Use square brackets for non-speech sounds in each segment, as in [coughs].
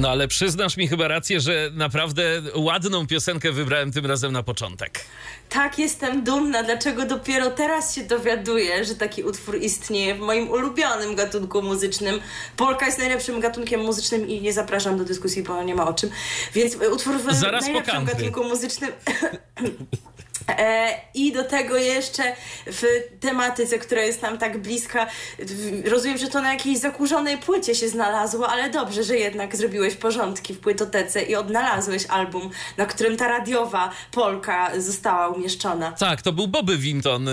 No ale przyznasz mi chyba rację, że naprawdę ładną piosenkę wybrałem tym razem na początek. Tak, jestem dumna, dlaczego dopiero teraz się dowiaduję, że taki utwór istnieje w moim ulubionym gatunku muzycznym. Polka jest najlepszym gatunkiem muzycznym i nie zapraszam do dyskusji, bo nie ma o czym. Więc utwór w Zaraz najlepszym gatunku muzycznym. [laughs] E, I do tego jeszcze w tematyce, która jest nam tak bliska, rozumiem, że to na jakiejś zakurzonej płycie się znalazło, ale dobrze, że jednak zrobiłeś porządki w płytotece i odnalazłeś album, na którym ta radiowa Polka została umieszczona. Tak, to był Bobby Winton. y,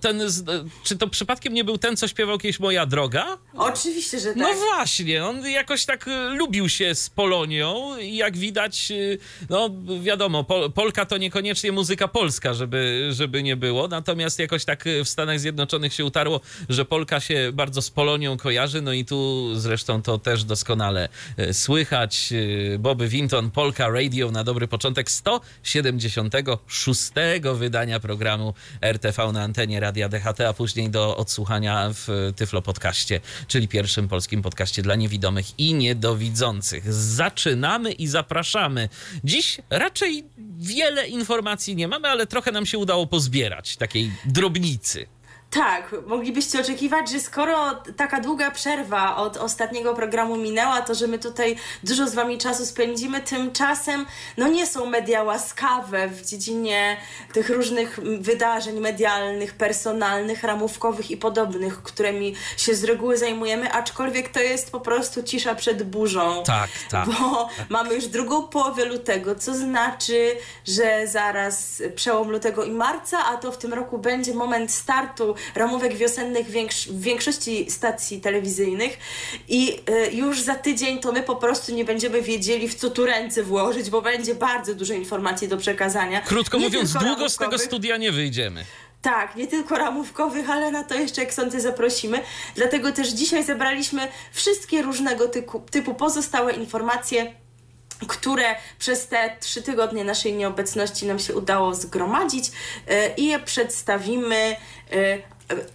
Ten, z- czy to przypadkiem nie był ten, co śpiewał kiedyś Moja Droga? Oczywiście, że tak. No właśnie, on jakoś tak y, lubił się z Polonią i jak widać, y, no wiadomo, Pol Polka to niekoniecznie muzyka polska, żeby, żeby nie było, natomiast jakoś tak w Stanach Zjednoczonych się utarło, że Polka się bardzo z Polonią kojarzy, no i tu zresztą to też doskonale y, słychać. Y, Bobby Winton, Polka Radio na dobry początek 176 wydania programu RTV na antenie Radia DHT, a później do odsłuchania w Tyflo Podcaście, czyli pierwszym polskim podcaście dla niewidomych i niedowidzących. Zaczynamy i zapraszamy. Dziś raczej wiele informacji nie mamy, ale trochę nam się udało pozbierać takiej drobnicy. Tak, moglibyście oczekiwać, że skoro taka długa przerwa od ostatniego programu minęła, to że my tutaj dużo z wami czasu spędzimy. Tymczasem, no nie są media łaskawe w dziedzinie tych różnych wydarzeń medialnych, personalnych, ramówkowych i podobnych, którymi się z reguły zajmujemy, aczkolwiek to jest po prostu cisza przed burzą. Tak, tak. Bo mamy już drugą połowę lutego, co znaczy, że zaraz przełom lutego i marca, a to w tym roku będzie moment startu ramówek wiosennych w większości stacji telewizyjnych i y, już za tydzień to my po prostu nie będziemy wiedzieli w co tu ręce włożyć, bo będzie bardzo dużo informacji do przekazania. Krótko Nie mówiąc, długo z tego studia nie wyjdziemy. Tak, nie tylko ramówkowych, ale na to jeszcze jak sądzę zaprosimy. Dlatego też dzisiaj zebraliśmy wszystkie różnego typu, typu pozostałe informacje które przez te trzy tygodnie naszej nieobecności nam się udało zgromadzić e, i je przedstawimy.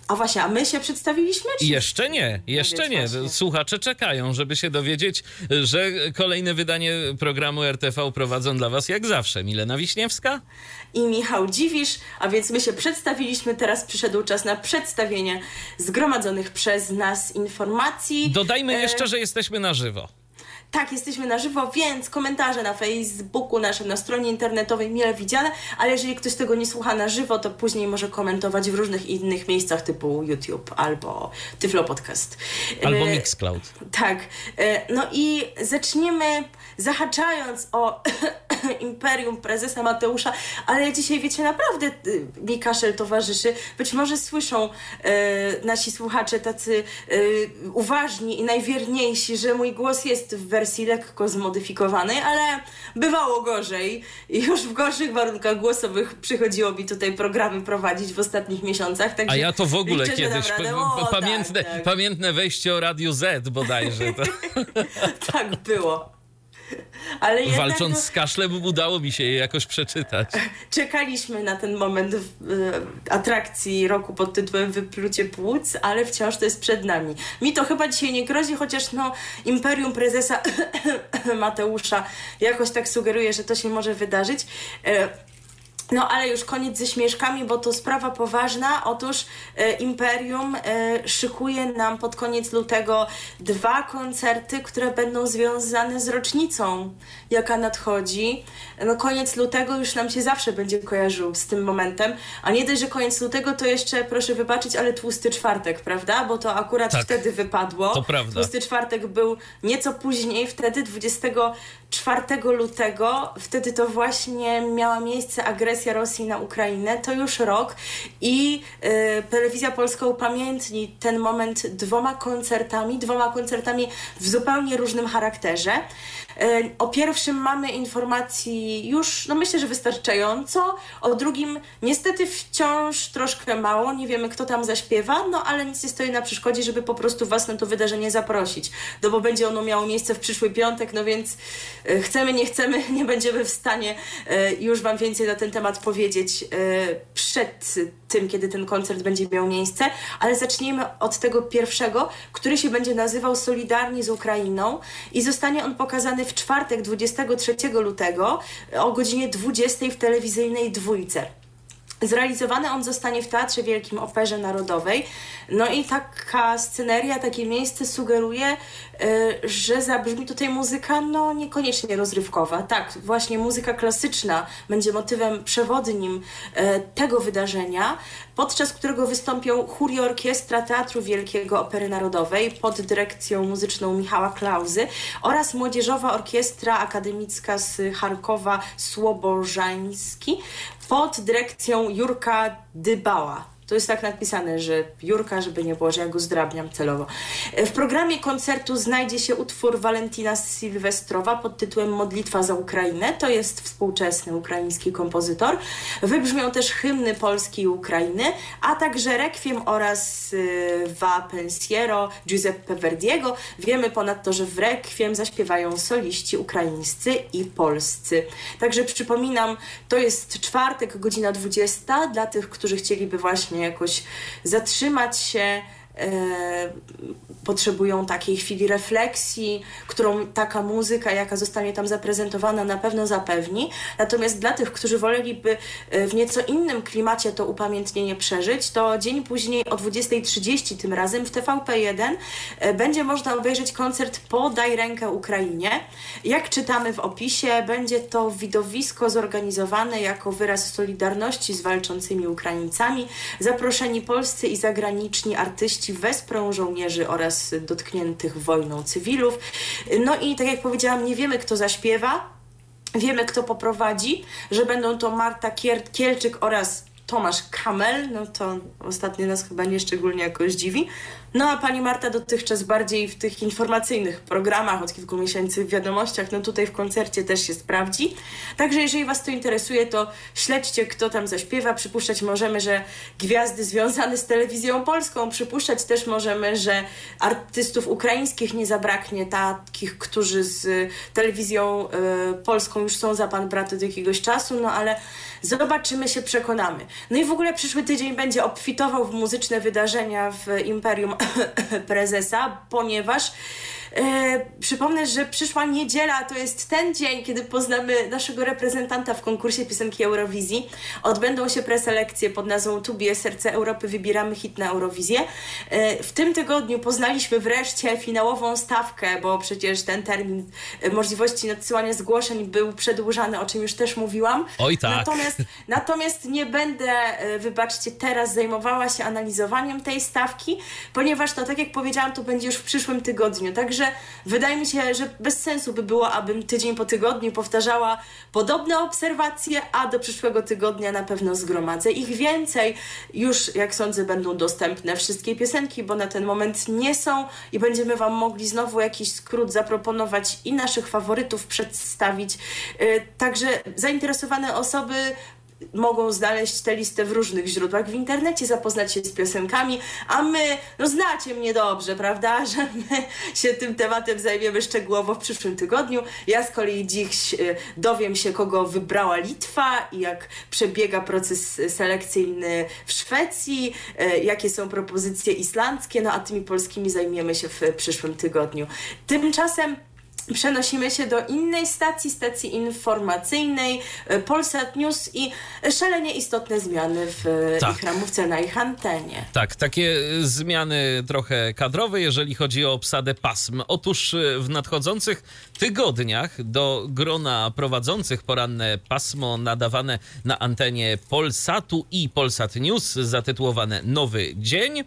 A właśnie, a my się przedstawiliśmy? Czy... Jeszcze nie, jeszcze nie. właśnie. Słuchacze czekają, żeby się dowiedzieć, że kolejne wydanie programu RTV prowadzą dla Was jak zawsze. Milena Wiśniewska? I Michał Dziwisz, a więc my się przedstawiliśmy, teraz przyszedł czas na przedstawienie zgromadzonych przez nas informacji. Dodajmy E, jeszcze, że jesteśmy na żywo. Tak, jesteśmy na żywo, więc komentarze na Facebooku, naszym, na stronie internetowej mile widziane, ale jeżeli ktoś tego nie słucha na żywo, to później może komentować w różnych innych miejscach typu YouTube albo Tyflo Podcast. Albo E, Mixcloud. Tak. E, No i zaczniemy zahaczając o [coughs] imperium prezesa Mateusza, ale dzisiaj wiecie, naprawdę y, mi kaszel towarzyszy. Być może słyszą e, nasi słuchacze tacy uważni i najwierniejsi, że mój głos jest w wersji lekko zmodyfikowanej, ale bywało gorzej i już w gorszych warunkach głosowych przychodziło mi tutaj programy prowadzić w ostatnich miesiącach. A ja to w ogóle liczę, kiedyś. O, pamiętne, tak, tak. pamiętne wejście o Radiu Z bodajże. To, [laughs] tak było. [laughs] Ale jednak walcząc z kaszlem udało mi się je jakoś przeczytać. [laughs] czekaliśmy na ten moment w, e, atrakcji roku pod tytułem Wyplucie płuc, ale wciąż to jest przed nami. Mi to chyba dzisiaj nie grozi, chociaż no Imperium Prezesa [coughs] Mateusza jakoś tak sugeruje, że to się może wydarzyć. E, no ale już koniec ze śmieszkami, bo to sprawa poważna. Otóż e, Imperium e, szykuje nam pod koniec lutego dwa koncerty, które będą związane z rocznicą, jaka nadchodzi. No koniec lutego już nam się zawsze będzie kojarzył z tym momentem, a nie dość, że koniec lutego to jeszcze, proszę wybaczyć, ale tłusty czwartek, prawda? Bo to akurat Tak. wtedy wypadło. To prawda. Tłusty czwartek był nieco później, wtedy 24 lutego, wtedy to właśnie miała miejsce agresja agresja Rosji na Ukrainę, to już rok i y, Telewizja Polska upamiętni ten moment dwoma koncertami, dwoma koncertami w zupełnie różnym charakterze. Y, o pierwszym mamy informacji już, no myślę, że wystarczająco, o drugim niestety wciąż troszkę mało, nie wiemy kto tam zaśpiewa, no ale nic nie stoi na przeszkodzie, żeby po prostu Was na to wydarzenie zaprosić, no bo będzie ono miało miejsce w przyszły piątek, no więc y, chcemy, nie chcemy, [laughs] nie będziemy w stanie y, już Wam więcej na ten temat powiedzieć y, przed tym, kiedy ten koncert będzie miał miejsce, ale zacznijmy od tego pierwszego, który się będzie nazywał Solidarni z Ukrainą i zostanie on pokazany w czwartek 23 lutego o godzinie 20 w telewizyjnej dwójce. Zrealizowany on zostanie w Teatrze Wielkim Operze Narodowej. No i taka sceneria, takie miejsce sugeruje, że zabrzmi tutaj muzyka no niekoniecznie rozrywkowa. Tak, właśnie muzyka klasyczna będzie motywem przewodnim y, tego wydarzenia, podczas którego wystąpią chór orkiestra Teatru Wielkiego Opery Narodowej pod dyrekcją muzyczną Michała Klauzy oraz Młodzieżowa Orkiestra Akademicka z Charkowa Słobożański pod dyrekcją Jurka Dybała. To jest tak napisane, że Jurka, żeby nie było, że ja go zdrabniam celowo. W programie koncertu znajdzie się utwór Walentina Sylwestrowa pod tytułem Modlitwa za Ukrainę. To jest współczesny ukraiński kompozytor. Wybrzmią też hymny Polski i Ukrainy, a także Requiem oraz y, Va Pensiero Giuseppe Verdiego. Wiemy ponadto, że w Requiem zaśpiewają soliści ukraińscy i polscy. Także przypominam, to jest czwartek, godzina 20. Dla tych, którzy chcieliby właśnie jakoś zatrzymać się, potrzebują takiej chwili refleksji, którą taka muzyka, jaka zostanie tam zaprezentowana, na pewno zapewni. Natomiast dla tych, którzy woleliby e, w nieco innym klimacie to upamiętnienie przeżyć, to dzień później o 20.30 tym razem w TVP1 e, będzie można obejrzeć koncert Podaj rękę Ukrainie. Jak czytamy w opisie, będzie to widowisko zorganizowane jako wyraz solidarności z walczącymi Ukraińcami. Zaproszeni polscy i zagraniczni artyści wesprą żołnierzy oraz dotkniętych wojną cywilów. No i tak jak powiedziałam, nie wiemy kto zaśpiewa, wiemy kto poprowadzi, że będą to Marta Kier- Kielczyk oraz Tomasz Kamel, no to ostatnio nas chyba nie szczególnie jakoś dziwi. No a pani Marta dotychczas bardziej w tych informacyjnych programach od kilku miesięcy w wiadomościach, no tutaj w koncercie też się sprawdzi. Także jeżeli Was to interesuje, to śledźcie kto tam zaśpiewa. Przypuszczać możemy, że gwiazdy związane z telewizją polską, przypuszczać też możemy, że artystów ukraińskich nie zabraknie, takich, którzy z telewizją y, polską już są za pan brat od jakiegoś czasu, no ale zobaczymy się, przekonamy. No i w ogóle przyszły tydzień będzie obfitował w muzyczne wydarzenia w Imperium [coughs] Prezesa, ponieważ przypomnę, że przyszła niedziela to jest ten dzień, kiedy poznamy naszego reprezentanta w konkursie piosenki Eurowizji. Odbędą się preselekcje pod nazwą Tubie Serce Europy Wybieramy hit na Eurowizję. E, w tym tygodniu poznaliśmy wreszcie finałową stawkę, bo przecież ten termin e, możliwości nadsyłania zgłoszeń był przedłużany, o czym już też mówiłam. Oj tak. Natomiast, natomiast nie będę, e, wybaczcie, teraz zajmowała się analizowaniem tej stawki, ponieważ to, tak jak powiedziałam, to będzie już w przyszłym tygodniu. Także wydaje mi się, że bez sensu by było, abym tydzień po tygodniu powtarzała podobne obserwacje, a do przyszłego tygodnia na pewno zgromadzę ich więcej. Już, jak sądzę, będą dostępne wszystkie piosenki, bo na ten moment nie są i będziemy Wam mogli znowu jakiś skrót zaproponować i naszych faworytów przedstawić. Yy, Także zainteresowane osoby mogą znaleźć tę listę w różnych źródłach w internecie, zapoznać się z piosenkami, a my, no znacie mnie dobrze, prawda, [laughs] że my się tym tematem zajmiemy szczegółowo w przyszłym tygodniu. Ja z kolei dziś y, dowiem się, kogo wybrała Litwa i jak przebiega proces selekcyjny w Szwecji, y, jakie są propozycje islandzkie, no a tymi polskimi zajmiemy się w przyszłym tygodniu. Tymczasem Przenosimy się do innej stacji, stacji informacyjnej, e, Polsat News i szalenie istotne zmiany w e, Tak. ich ramówce na ich antenie. Tak, takie y, zmiany trochę kadrowe, jeżeli chodzi o obsadę pasm. Otóż w nadchodzących tygodniach do grona prowadzących poranne pasmo nadawane na antenie Polsatu i Polsat News zatytułowane Nowy Dzień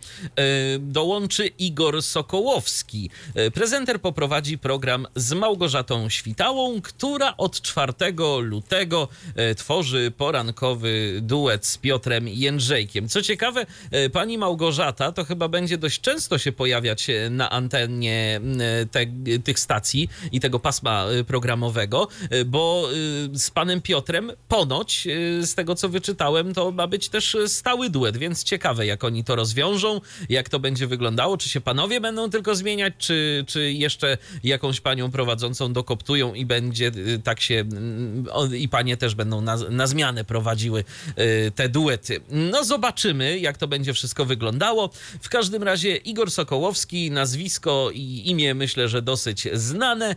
dołączy Igor Sokołowski. Prezenter poprowadzi program z Małgorzatą Świtałą, która od 4 lutego e, tworzy porankowy duet z Piotrem Jędrzejkiem. Co ciekawe, e, pani Małgorzata to chyba będzie dość często się pojawiać e, na antenie te, tych stacji i tego pasma programowego, bo z panem Piotrem ponoć, z tego co wyczytałem, to ma być też stały duet, więc ciekawe jak oni to rozwiążą, jak to będzie wyglądało, czy się panowie będą tylko zmieniać, czy, czy jeszcze jakąś panią prowadzącą dokoptują i będzie y, tak się mm, i panie też będą na, na zmianę prowadziły y, te duety. No zobaczymy, jak to będzie wszystko wyglądało. W każdym razie Igor Sokołowski, nazwisko i imię myślę, że dosyć znane.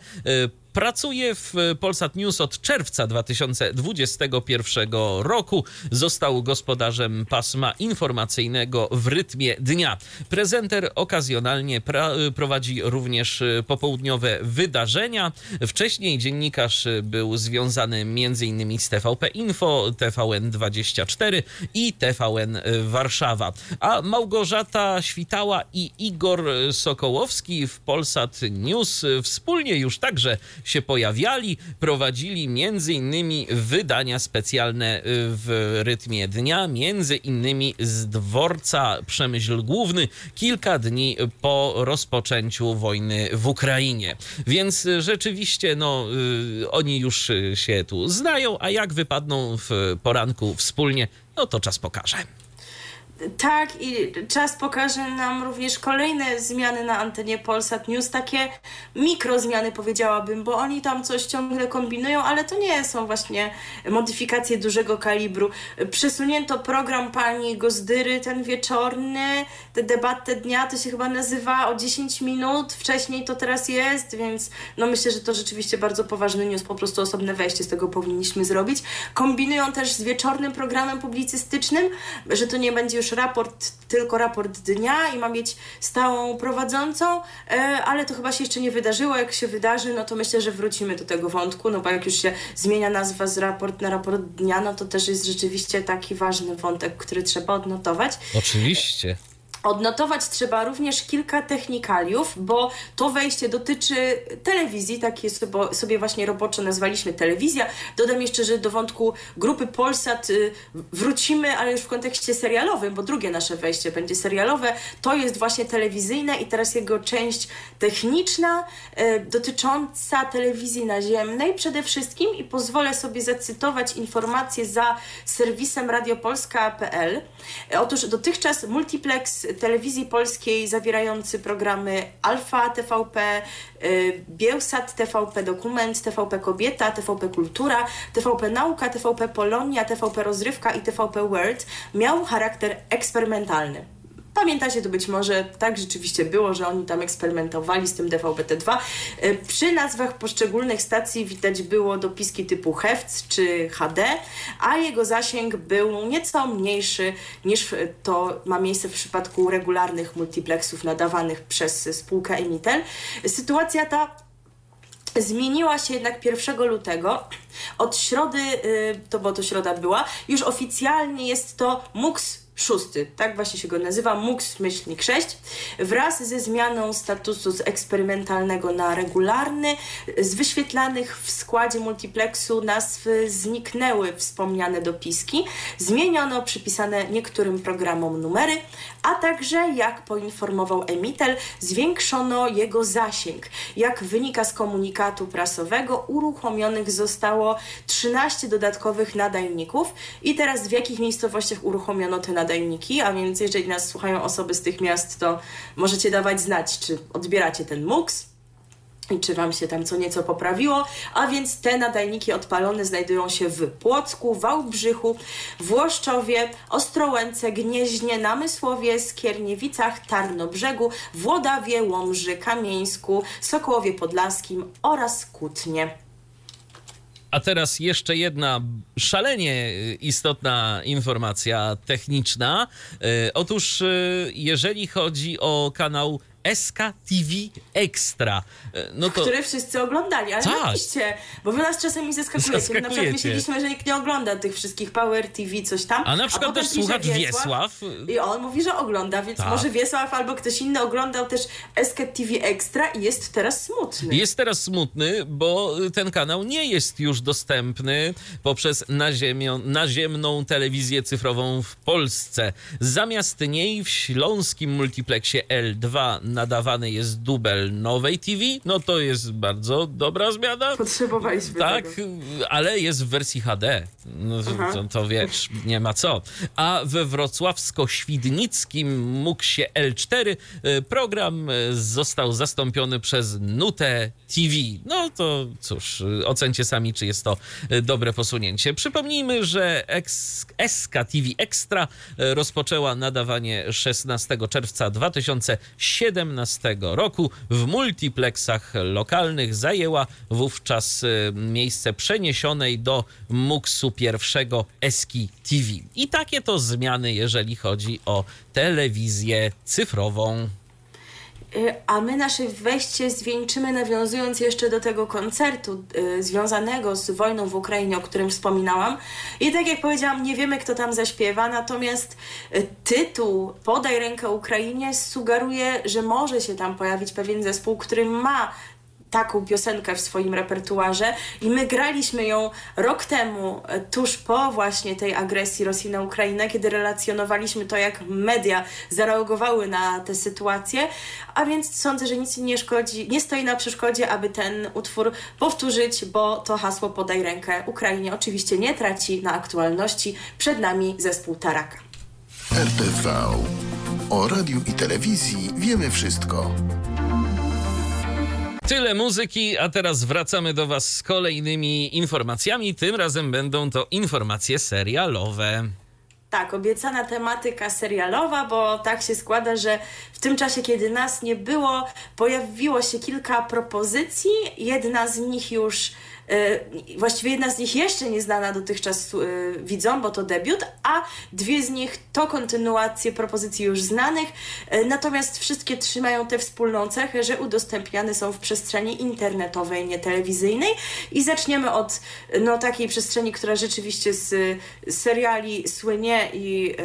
Pracuje w Polsat News od czerwca 2021 roku. Został gospodarzem pasma informacyjnego w rytmie dnia. Prezenter okazjonalnie pra- prowadzi również popołudniowe wydarzenia. Wcześniej dziennikarz był związany m.in. z TVP Info, TVN24 i TVN Warszawa. A Małgorzata Świtała i Igor Sokołowski w Polsat News wspólnie już także się pojawiali, prowadzili między innymi wydania specjalne w rytmie dnia, między innymi z dworca Przemyśl Główny kilka dni po rozpoczęciu wojny w Ukrainie. Więc rzeczywiście no, y, oni już się tu znają, a jak wypadną w poranku wspólnie, no to czas pokaże. Tak, i czas pokaże nam również kolejne zmiany na antenie Polsat News, takie mikrozmiany powiedziałabym, bo oni tam coś ciągle kombinują, ale to nie są właśnie modyfikacje dużego kalibru. Przesunięto program pani Gozdyry, ten wieczorny, tę debatę dnia, to się chyba nazywa o 10 minut, wcześniej to teraz jest, więc no myślę, że to rzeczywiście bardzo poważny news, po prostu osobne wejście z tego powinniśmy zrobić. Kombinują też z wieczornym programem publicystycznym, że to nie będzie już raport, tylko raport dnia i ma mieć stałą prowadzącą, e, ale to chyba się jeszcze nie wydarzyło. Jak się wydarzy, no to myślę, że wrócimy do tego wątku, no bo jak już się zmienia nazwa z raport na raport dnia, no to też jest rzeczywiście taki ważny wątek, który trzeba odnotować. Oczywiście. Odnotować trzeba również kilka technikaliów, bo to wejście dotyczy telewizji, takie sobie, właśnie roboczo nazwaliśmy telewizja. Dodam jeszcze, że do wątku grupy Polsat y, wrócimy, ale już w kontekście serialowym, bo drugie nasze wejście będzie serialowe. To jest właśnie telewizyjne i teraz jego część techniczna y, dotycząca telewizji naziemnej przede wszystkim i pozwolę sobie zacytować informacje za serwisem radiopolska.pl. Otóż dotychczas multiplex telewizji polskiej zawierający programy Alfa TVP, y, Bielsat TVP Dokument, TVP Kobieta, TVP Kultura, TVP Nauka, TVP Polonia, TVP Rozrywka i TVP World miał charakter eksperymentalny. Pamiętacie to być może, tak rzeczywiście było, że oni tam eksperymentowali z tym DVB-T2. Y, Przy nazwach poszczególnych stacji widać było dopiski typu HEFC czy HD, a jego zasięg był nieco mniejszy niż to ma miejsce w przypadku regularnych multiplexów nadawanych przez spółkę Emitel. Sytuacja ta Zmieniła się jednak 1 lutego. Od środy, y, to bo to środa była, już oficjalnie jest to MUX szósty, tak właśnie się go nazywa, MUX myślnik 6, wraz ze zmianą statusu z eksperymentalnego na regularny, z wyświetlanych w składzie multiplexu nazw zniknęły wspomniane dopiski, zmieniono przypisane niektórym programom numery, a także, jak poinformował Emitel, zwiększono jego zasięg. Jak wynika z komunikatu prasowego, uruchomionych zostało 13 dodatkowych nadajników i teraz w jakich miejscowościach uruchomiono te nadajniki, a więc jeżeli nas słuchają osoby z tych miast, to możecie dawać znać, czy odbieracie ten MUX i czy Wam się tam co nieco poprawiło, a więc te nadajniki odpalone znajdują się w Płocku, Wałbrzychu, Włoszczowie, Ostrołęce, Gnieźnie, Namysłowie, Skierniewicach, Tarnobrzegu, Włodawie, Łomży, Kamieńsku, Sokołowie Podlaskim oraz Kutnie. A teraz jeszcze jedna szalenie istotna informacja techniczna. E, Otóż, e, jeżeli chodzi o kanał SK TV Extra. E, No to Które wszyscy oglądali, ale Tak. napiszcie, bo wy nas czasami zaskakujecie. My Na przykład Zaskakujecie. myśleliśmy, że nikt nie ogląda tych wszystkich Power TV, coś tam. A na przykład potem też słuchacz Wiesław. I on mówi, że ogląda, więc Tak. może Wiesław albo ktoś inny oglądał też SK TV Extra i jest teraz smutny. Jest teraz smutny, bo ten kanał nie jest już dostępny poprzez naziemną telewizję cyfrową w Polsce. Zamiast niej w śląskim multiplexie L2 nadawany jest dubel nowej TV. No to jest bardzo dobra zmiana. Potrzebowaliśmy Tak, tego. ale jest w wersji HD. No, to, to wiesz, nie ma co. A we wrocławsko-świdnickim MUKSie L4 e, program e, został zastąpiony przez Nutę TV. No to cóż, e, ocencie sami, czy jest to dobre posunięcie. Przypomnijmy, że SK TV Extra rozpoczęła nadawanie 16 czerwca 2017 roku. W multiplexach lokalnych zajęła wówczas e, miejsce przeniesionej do MUKS-u pierwszego Eski TV. I takie to zmiany, jeżeli chodzi o telewizję cyfrową. Y, A my nasze wejście zwieńczymy nawiązując jeszcze do tego koncertu y, związanego z wojną w Ukrainie, o którym wspominałam. I tak jak powiedziałam, nie wiemy kto tam zaśpiewa, natomiast y, tytuł Podaj rękę Ukrainie sugeruje, że może się tam pojawić pewien zespół, który ma taką piosenkę w swoim repertuarze i my graliśmy ją rok temu, e, tuż po właśnie tej agresji Rosji na Ukrainę, kiedy relacjonowaliśmy to, jak media zareagowały na tę sytuację, a więc sądzę, że nic nie szkodzi, nie stoi na przeszkodzie, aby ten utwór powtórzyć, bo to hasło podaj rękę Ukrainie oczywiście nie traci na aktualności. Przed nami zespół Taraka. RTV. O radiu i telewizji wiemy wszystko. Tyle muzyki, a teraz wracamy do Was z kolejnymi informacjami. Tym razem będą to informacje serialowe. Tak, obiecana tematyka serialowa, bo tak się składa, że w tym czasie, kiedy nas nie było, pojawiło się kilka propozycji. Jedna z nich już, właściwie jedna z nich jeszcze nieznana dotychczas e, widzom, bo to debiut, a dwie z nich to kontynuacje propozycji już znanych. E, natomiast wszystkie trzymają tę wspólną cechę, że udostępniane są w przestrzeni internetowej, nie telewizyjnej. I zaczniemy od no, takiej przestrzeni, która rzeczywiście z seriali słynie i,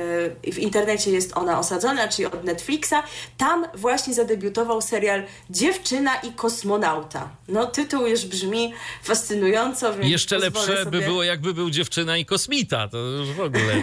i w internecie jest ona osadzona, czyli od Netflixa. Tam właśnie zadebiutował serial Dziewczyna i kosmonauta. No tytuł już brzmi fascynująco, więc Jeszcze lepsze sobie... by było, jakby był dziewczyna i kosmita. To już w ogóle. [laughs]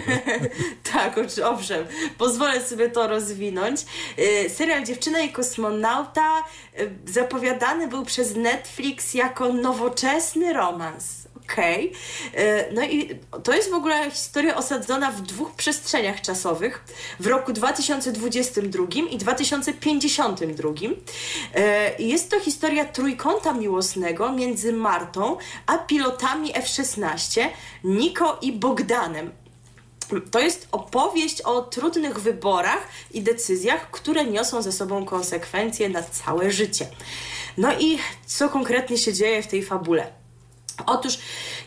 Tak, owszem. Pozwolę sobie to rozwinąć. Y, Serial Dziewczyna i kosmonauta y, zapowiadany był przez Netflix jako nowoczesny romans. Okej. Y, No i to jest w ogóle historia osadzona w dwóch przestrzeniach czasowych. W roku 2022 i 2052. Y, Jest to historia trójkąta miłosnego między Martą a pilotami F-16, Niko i Bogdanem. To jest opowieść o trudnych wyborach i decyzjach, które niosą ze sobą konsekwencje na całe życie. No i co konkretnie się dzieje w tej fabule? Otóż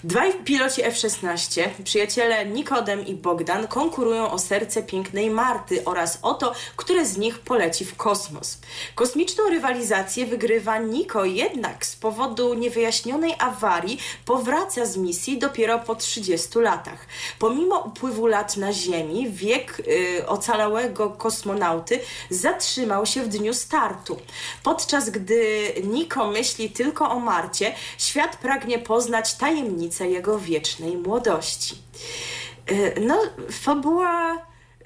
dwaj piloci F-16, przyjaciele Nikodem i Bogdan, konkurują o serce pięknej Marty oraz o to, które z nich poleci w kosmos. Kosmiczną rywalizację wygrywa Niko, jednak z powodu niewyjaśnionej awarii powraca z misji dopiero po 30 latach. Pomimo upływu lat na Ziemi, wiek y, ocalałego kosmonauty zatrzymał się w dniu startu. Podczas gdy Niko myśli tylko o Marcie, świat pragnie poznać tajemnicę jego wiecznej młodości. Y, No, fabuła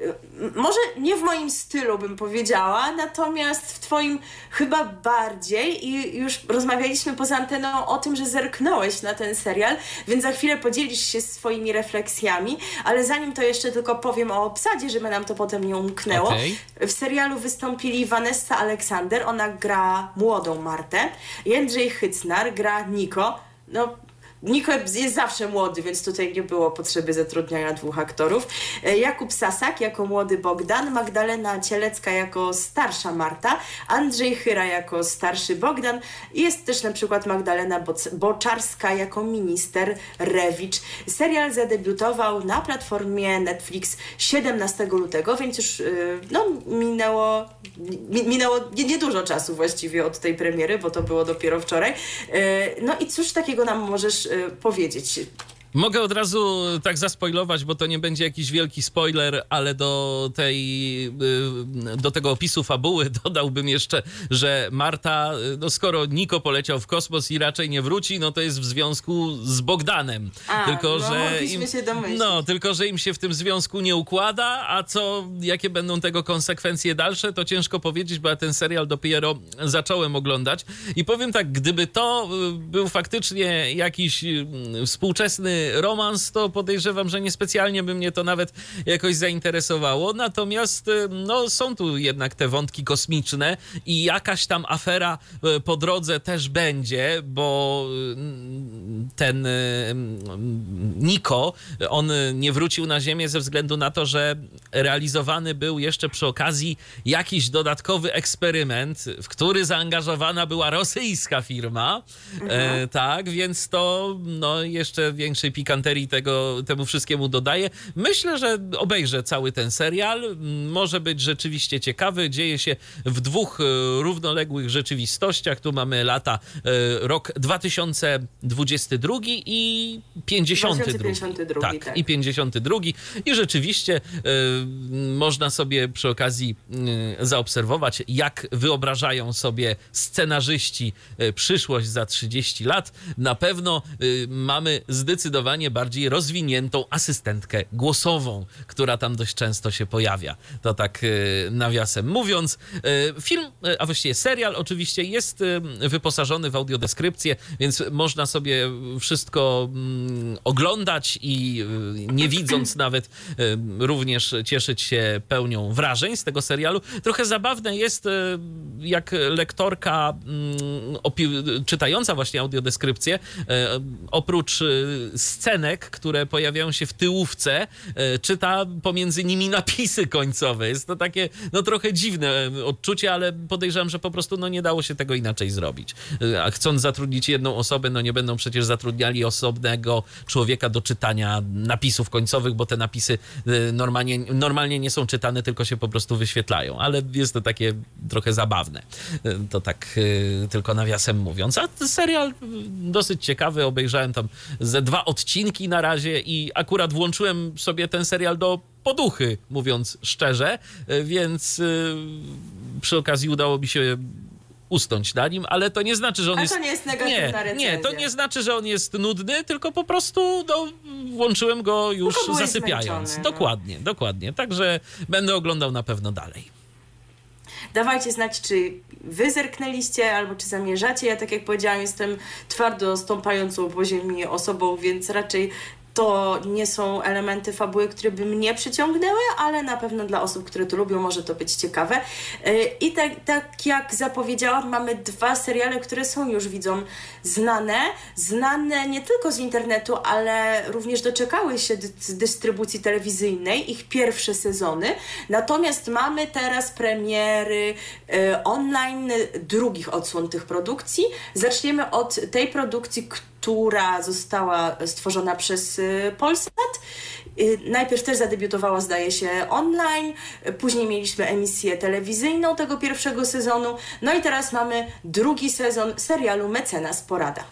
y, może nie w moim stylu bym powiedziała, natomiast w twoim chyba bardziej i już rozmawialiśmy poza anteną o tym, że zerknąłeś na ten serial, więc za chwilę podzielisz się swoimi refleksjami, ale zanim to jeszcze tylko powiem o obsadzie, żeby nam to potem nie umknęło. Okej. W serialu wystąpili Vanessa Aleksander, ona gra młodą Martę, Jędrzej Hycnar gra Niko, no Niko jest zawsze młody, więc tutaj nie było potrzeby zatrudniania dwóch aktorów. E, Jakub Sasak jako młody Bogdan, Magdalena Cielecka jako starsza Marta, Andrzej Chyra jako starszy Bogdan. Jest też na przykład Magdalena Boc- Boczarska jako minister Rewicz. Serial zadebiutował na platformie Netflix 17 lutego, więc już y, no, minęło, mi, minęło nie- niedużo czasu właściwie od tej premiery, bo to było dopiero wczoraj. Y, No i cóż takiego nam możesz powiedzieć? Mogę od razu tak zaspoilować, bo to nie będzie jakiś wielki spoiler, ale do tej, y, do tego opisu fabuły [laughs] dodałbym jeszcze, że Marta, y, no skoro Niko poleciał w kosmos i raczej nie wróci, no to jest w związku z Bogdanem. A, tylko, no, że mogliśmy się domyślić. no, tylko, że im się w tym związku nie układa, a co, jakie będą tego konsekwencje dalsze, to ciężko powiedzieć, bo ja ten serial dopiero zacząłem oglądać. I powiem tak, gdyby to y, był faktycznie jakiś y, romans, to podejrzewam, że niespecjalnie by mnie to nawet jakoś zainteresowało. Natomiast y, no, są tu jednak te wątki kosmiczne i jakaś tam afera y, po drodze też będzie, bo y, ten Niko, on nie wrócił na Ziemię ze względu na to, że realizowany był jeszcze przy okazji jakiś dodatkowy eksperyment, w który zaangażowana była rosyjska firma. E, tak, więc to no, jeszcze pikanterii tego, temu wszystkiemu dodaje. Myślę, że obejrzę cały ten serial. Może być rzeczywiście ciekawy. Dzieje się w dwóch e, równoległych rzeczywistościach. Tu mamy lata, e, rok 2022 i 52. 2052, tak, tak. i 52. I rzeczywiście e, można sobie przy okazji zaobserwować, jak wyobrażają sobie scenarzyści przyszłość za 30 lat. Na pewno mamy zdecydowanie bardziej rozwiniętą asystentkę głosową, która tam dość często się pojawia. To tak e, nawiasem mówiąc. E, Film, e, a właściwie serial oczywiście jest wyposażony w audiodeskrypcję, więc można sobie wszystko mm, oglądać i y, nie widząc nawet y, również cieszyć się pełnią wrażeń z tego serialu. Trochę zabawne jest, y, jak lektorka mm, czytająca właśnie audiodeskrypcję, y, oprócz y, scenek, które pojawiają się w tyłówce, y, czyta pomiędzy nimi napisy końcowe. Jest to takie no trochę dziwne y, odczucie, ale podejrzewam, że po prostu no, nie dało się tego inaczej zrobić. Y, A chcąc zatrudnić jedną osobę, no nie będą przecież zatrudniali osobnego człowieka do czytania napisów końcowych, bo te napisy normalnie, normalnie nie są czytane, tylko się po prostu wyświetlają. Ale jest to takie trochę zabawne. To tak tylko nawiasem mówiąc. A serial dosyć ciekawy. Obejrzałem tam ze dwa odcinki na razie i akurat włączyłem sobie ten serial do poduchy, mówiąc szczerze, y, więc y, przy okazji udało mi się usnąć na nim, ale to nie znaczy, że on A jest... to nie jest negatywna nie, nie, to nie znaczy, że on jest nudny, tylko po prostu no, włączyłem go już zasypiając. zmęczony, no. dokładnie, dokładnie. Także będę oglądał na pewno dalej. Dawajcie znać, czy wy zerknęliście, albo czy zamierzacie. Ja, tak jak powiedziałam, jestem twardo stąpającą po ziemi osobą, więc raczej to nie są elementy fabuły, które by mnie przyciągnęły, ale na pewno dla osób, które to lubią, może to być ciekawe. Yy, I tak, tak jak zapowiedziałam, mamy dwa seriale, które są już widzom znane. Znane nie tylko z internetu, ale również doczekały się dy- dystrybucji telewizyjnej, ich pierwsze sezony. Natomiast mamy teraz premiery e, online drugich odsłon tych produkcji. Zaczniemy od tej produkcji, która została stworzona przez e, Polsat. E, Najpierw też zadebiutowała, zdaje się, online, później mieliśmy emisję telewizyjną tego pierwszego sezonu, no i teraz mamy drugi sezon serialu Mecenas Porada.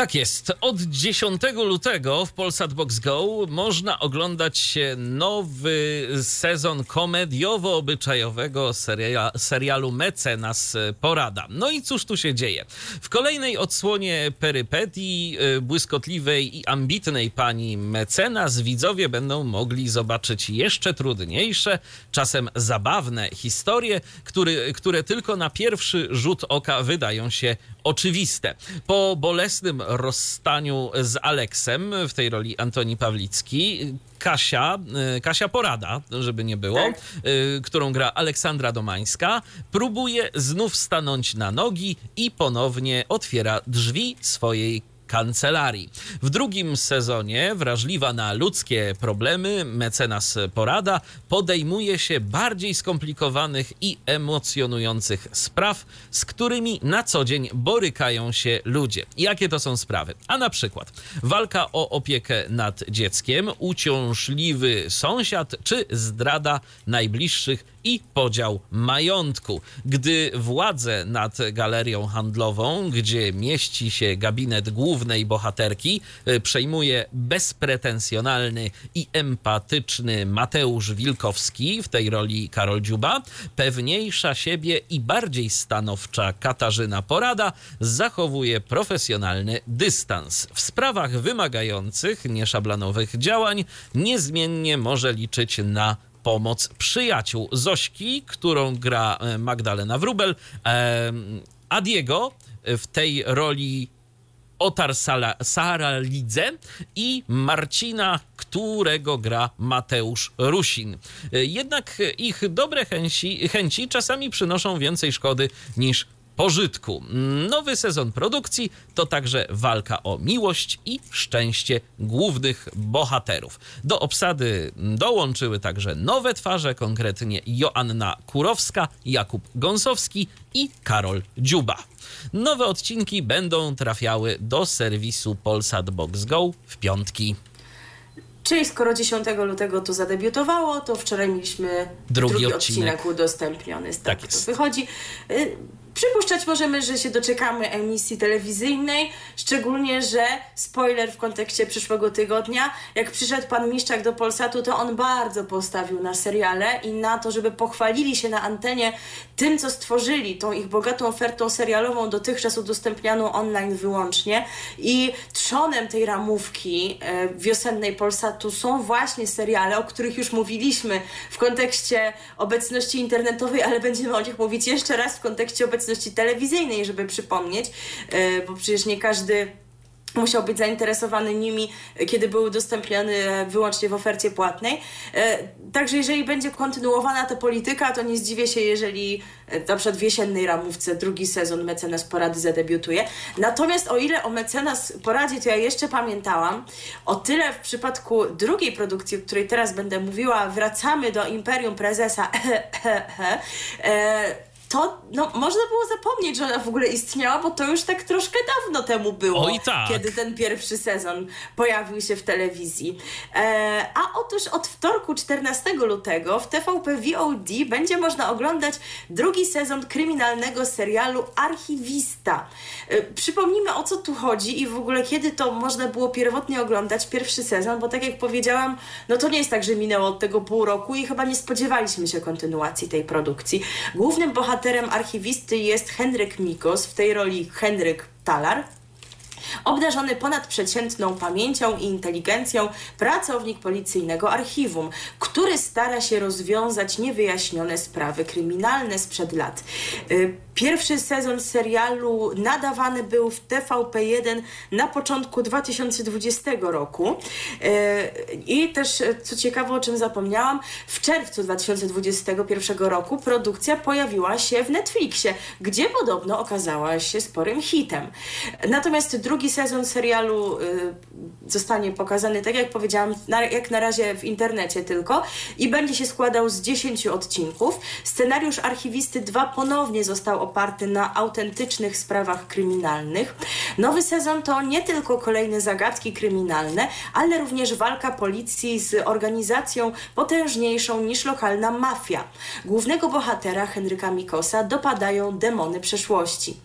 Tak jest. Od 10 lutego w Polsat Box Go można oglądać nowy sezon komediowo-obyczajowego seria, serialu Mecenas Porada. No i cóż tu się dzieje? W kolejnej odsłonie perypetii y, błyskotliwej i ambitnej pani mecenas widzowie będą mogli zobaczyć jeszcze trudniejsze, czasem zabawne historie, który, które tylko na pierwszy rzut oka wydają się oczywiste. Po bolesnym rozstaniu z Aleksem, w tej roli Antoni Pawlicki, Kasia, y, Kasia Porada, żeby nie było, Tak. y, którą gra Aleksandra Domańska, próbuje znów stanąć na nogi i ponownie otwiera drzwi swojej kancelarii. W drugim sezonie, wrażliwa na ludzkie problemy, mecenas Porada podejmuje się bardziej skomplikowanych i emocjonujących spraw, z którymi na co dzień borykają się ludzie. Jakie to są sprawy? A na przykład walka o opiekę nad dzieckiem, uciążliwy sąsiad czy zdrada najbliższych i podział majątku. Gdy władzę nad galerią handlową, gdzie mieści się gabinet głównej bohaterki, y, przejmuje bezpretensjonalny i empatyczny Mateusz Wilkowski, w tej roli Karol Dziuba, pewniejsza siebie i bardziej stanowcza Katarzyna Porada zachowuje profesjonalny dystans. W sprawach wymagających nieszablanowych działań niezmiennie może liczyć na pomoc przyjaciół Zośki, którą gra e, Magdalena Wrubel, e, a Diego w tej roli Otar Sala, Saralidze i Marcina, którego gra Mateusz Rusin. E, jednak ich dobre chęci, chęci czasami przynoszą więcej szkody niż pożytku. Nowy sezon produkcji to także walka o miłość i szczęście głównych bohaterów. Do obsady dołączyły także nowe twarze, konkretnie Joanna Kurowska, Jakub Gąsowski i Karol Dziuba. Nowe odcinki będą trafiały do serwisu Polsat Box Go w piątki. Czyli skoro 10 lutego to zadebiutowało, to wczoraj mieliśmy Drugi drugi, odcinek. odcinek. udostępniony. Tak, Tak to jest. wychodzi. Przypuszczać możemy, że się doczekamy emisji telewizyjnej, szczególnie, że spoiler w kontekście przyszłego tygodnia, jak przyszedł pan Miszczak do Polsatu, to on bardzo postawił na seriale i na to, żeby pochwalili się na antenie tym, co stworzyli, tą ich bogatą ofertą serialową, dotychczas udostępnianą online wyłącznie. I trzonem tej ramówki e, wiosennej Polsatu są właśnie seriale, o których już mówiliśmy w kontekście obecności internetowej, ale będziemy o nich mówić jeszcze raz w kontekście obecności telewizyjnej, żeby przypomnieć, e, bo przecież nie każdy musiał być zainteresowany nimi, kiedy były udostępniane wyłącznie w ofercie płatnej. E, Także jeżeli będzie kontynuowana ta polityka, to nie zdziwię się, jeżeli e, na przykład w jesiennej ramówce drugi sezon Mecenas Porady zadebiutuje. Natomiast o ile o Mecenas Poradzie to ja jeszcze pamiętałam, o tyle w przypadku drugiej produkcji, o której teraz będę mówiła, wracamy do Imperium Prezesa. [laughs] to no, można było zapomnieć, że ona w ogóle istniała, bo to już tak troszkę dawno temu było, Oj, tak. kiedy ten pierwszy sezon pojawił się w telewizji. E, a otóż od wtorku 14 lutego w TVP VOD będzie można oglądać drugi sezon kryminalnego serialu Archiwista. E, przypomnijmy o co tu chodzi i w ogóle kiedy to można było pierwotnie oglądać pierwszy sezon, bo tak jak powiedziałam, no to nie jest tak, że minęło od tego pół roku i chyba nie spodziewaliśmy się kontynuacji tej produkcji. Głównym bohaterem archiwisty jest Henryk Mikos, w tej roli Henryk Talar. Obdarzony ponadprzeciętną pamięcią i inteligencją pracownik policyjnego archiwum, który stara się rozwiązać niewyjaśnione sprawy kryminalne sprzed lat. Y, Pierwszy sezon serialu nadawany był w TVP1 na początku 2020 roku. Y, I też, co ciekawe, o czym zapomniałam, w czerwcu 2021 roku produkcja pojawiła się w Netflixie, gdzie podobno okazała się sporym hitem. Natomiast drugi sezon serialu y, zostanie pokazany, tak jak powiedziałam, jak na razie w internecie tylko i będzie się składał z 10 odcinków. Scenariusz Archiwisty 2 ponownie został oparty na autentycznych sprawach kryminalnych. Nowy sezon to nie tylko kolejne zagadki kryminalne, ale również walka policji z organizacją potężniejszą niż lokalna mafia. Głównego bohatera Henryka Mikosa dopadają demony przeszłości.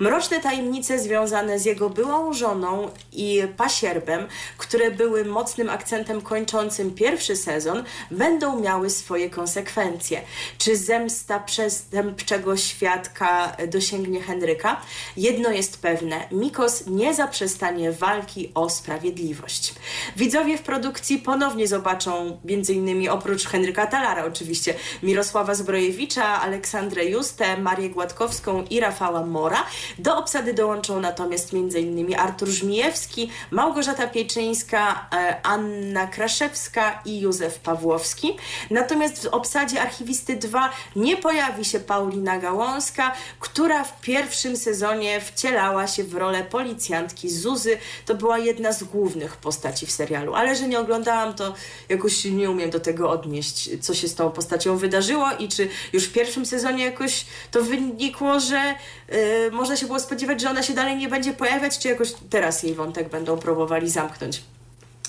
Mroczne tajemnice związane z jego byłą żoną i pasierbem, które były mocnym akcentem kończącym pierwszy sezon, będą miały swoje konsekwencje. Czy zemsta przestępczego świadka dosięgnie Henryka? Jedno jest pewne: Mikos nie zaprzestanie walki o sprawiedliwość. Widzowie w produkcji ponownie zobaczą m.in. oprócz Henryka Talara oczywiście Mirosława Zbrojewicza, Aleksandrę Justę, Marię Gładkowską i Rafała Mora. Do obsady dołączą natomiast m.in. Artur Żmijewski, Małgorzata Pieczyńska, e, Anna Kraszewska i Józef Pawłowski. Natomiast w obsadzie Archiwisty 2 nie pojawi się Paulina Gałąska, która w pierwszym sezonie wcielała się w rolę policjantki Zuzy. To była jedna z głównych postaci w serialu, ale że nie oglądałam, to jakoś nie umiem do tego odnieść, co się z tą postacią wydarzyło i czy już w pierwszym sezonie jakoś to wynikło, że y, można się było spodziewać, że ona się dalej nie będzie pojawiać, czy jakoś teraz jej wątek będą próbowali zamknąć.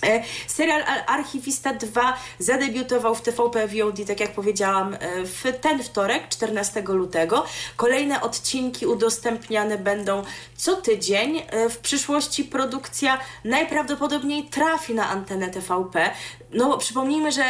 E, Serial Ar- Archiwista 2 zadebiutował w TVP VOD, tak jak powiedziałam, e, w ten wtorek, 14 lutego. Kolejne odcinki udostępniane będą co tydzień. E, W przyszłości produkcja najprawdopodobniej trafi na antenę TVP. No, przypomnijmy, że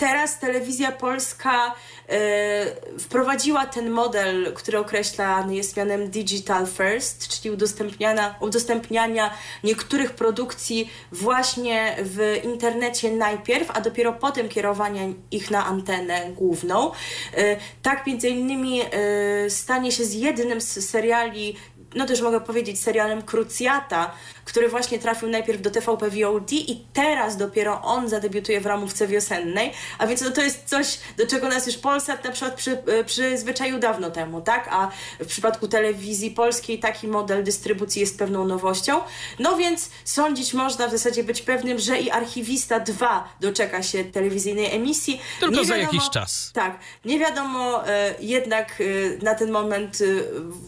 teraz telewizja polska e, wprowadziła ten model, który określany jest mianem Digital First, czyli udostępniania, udostępniania niektórych produkcji właśnie w internecie najpierw, a dopiero potem kierowania ich na antenę główną. E, tak między innymi e, stanie się z jednym z seriali no też mogę powiedzieć, serialem Krucjata, który właśnie trafił najpierw do TVP VOD i teraz dopiero on zadebiutuje w ramówce wiosennej, a więc no to jest coś, do czego nas już Polsat na przykład przy, e, przyzwyczaił dawno temu, tak? A w przypadku telewizji polskiej taki model dystrybucji jest pewną nowością. No więc sądzić można w zasadzie być pewnym, że i Archiwista 2 doczeka się telewizyjnej emisji. Tylko Nie za wiadomo- jakiś czas. tak, nie wiadomo e, jednak e, na ten moment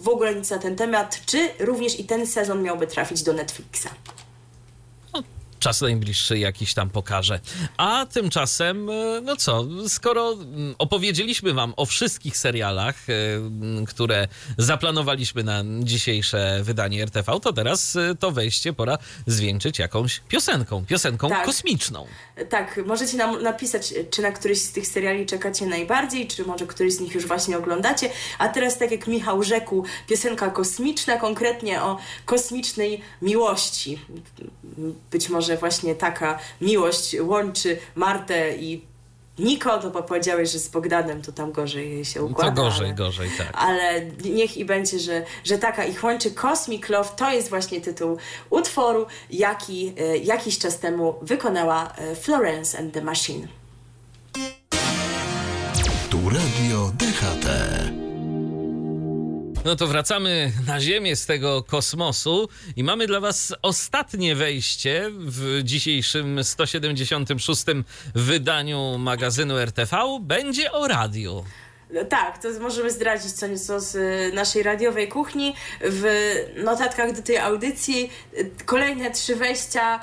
w ogóle nic na ten temat, czy również i ten sezon miałby trafić do Netflixa. Czas najbliższy jakiś tam pokaże. A tymczasem, e, no co, skoro opowiedzieliśmy wam o wszystkich serialach, e, które zaplanowaliśmy na dzisiejsze wydanie RTV, to teraz e, to wejście pora zwieńczyć jakąś piosenką. Piosenką Tak. kosmiczną. Tak, możecie nam napisać, czy na któryś z tych seriali czekacie najbardziej, czy może któryś z nich już właśnie oglądacie. A teraz, tak jak Michał rzekł, piosenka kosmiczna, konkretnie o kosmicznej miłości. Być może właśnie taka miłość łączy Martę i Niko, to bo powiedziałeś, że z Bogdanem to tam gorzej się układa. To gorzej, ale- gorzej, tak. ale niech i będzie, że, że taka ich łączy Cosmic Love to jest właśnie tytuł utworu, jaki e, jakiś czas temu wykonała e, Florence and the Machine. Tu Radio DHT. No to wracamy na Ziemię z tego kosmosu i mamy dla Was ostatnie wejście w dzisiejszym 176. wydaniu magazynu RTV. Będzie o radiu. Tak, to możemy zdradzić co nieco z e, naszej radiowej kuchni. W notatkach do tej audycji e, kolejne trzy wejścia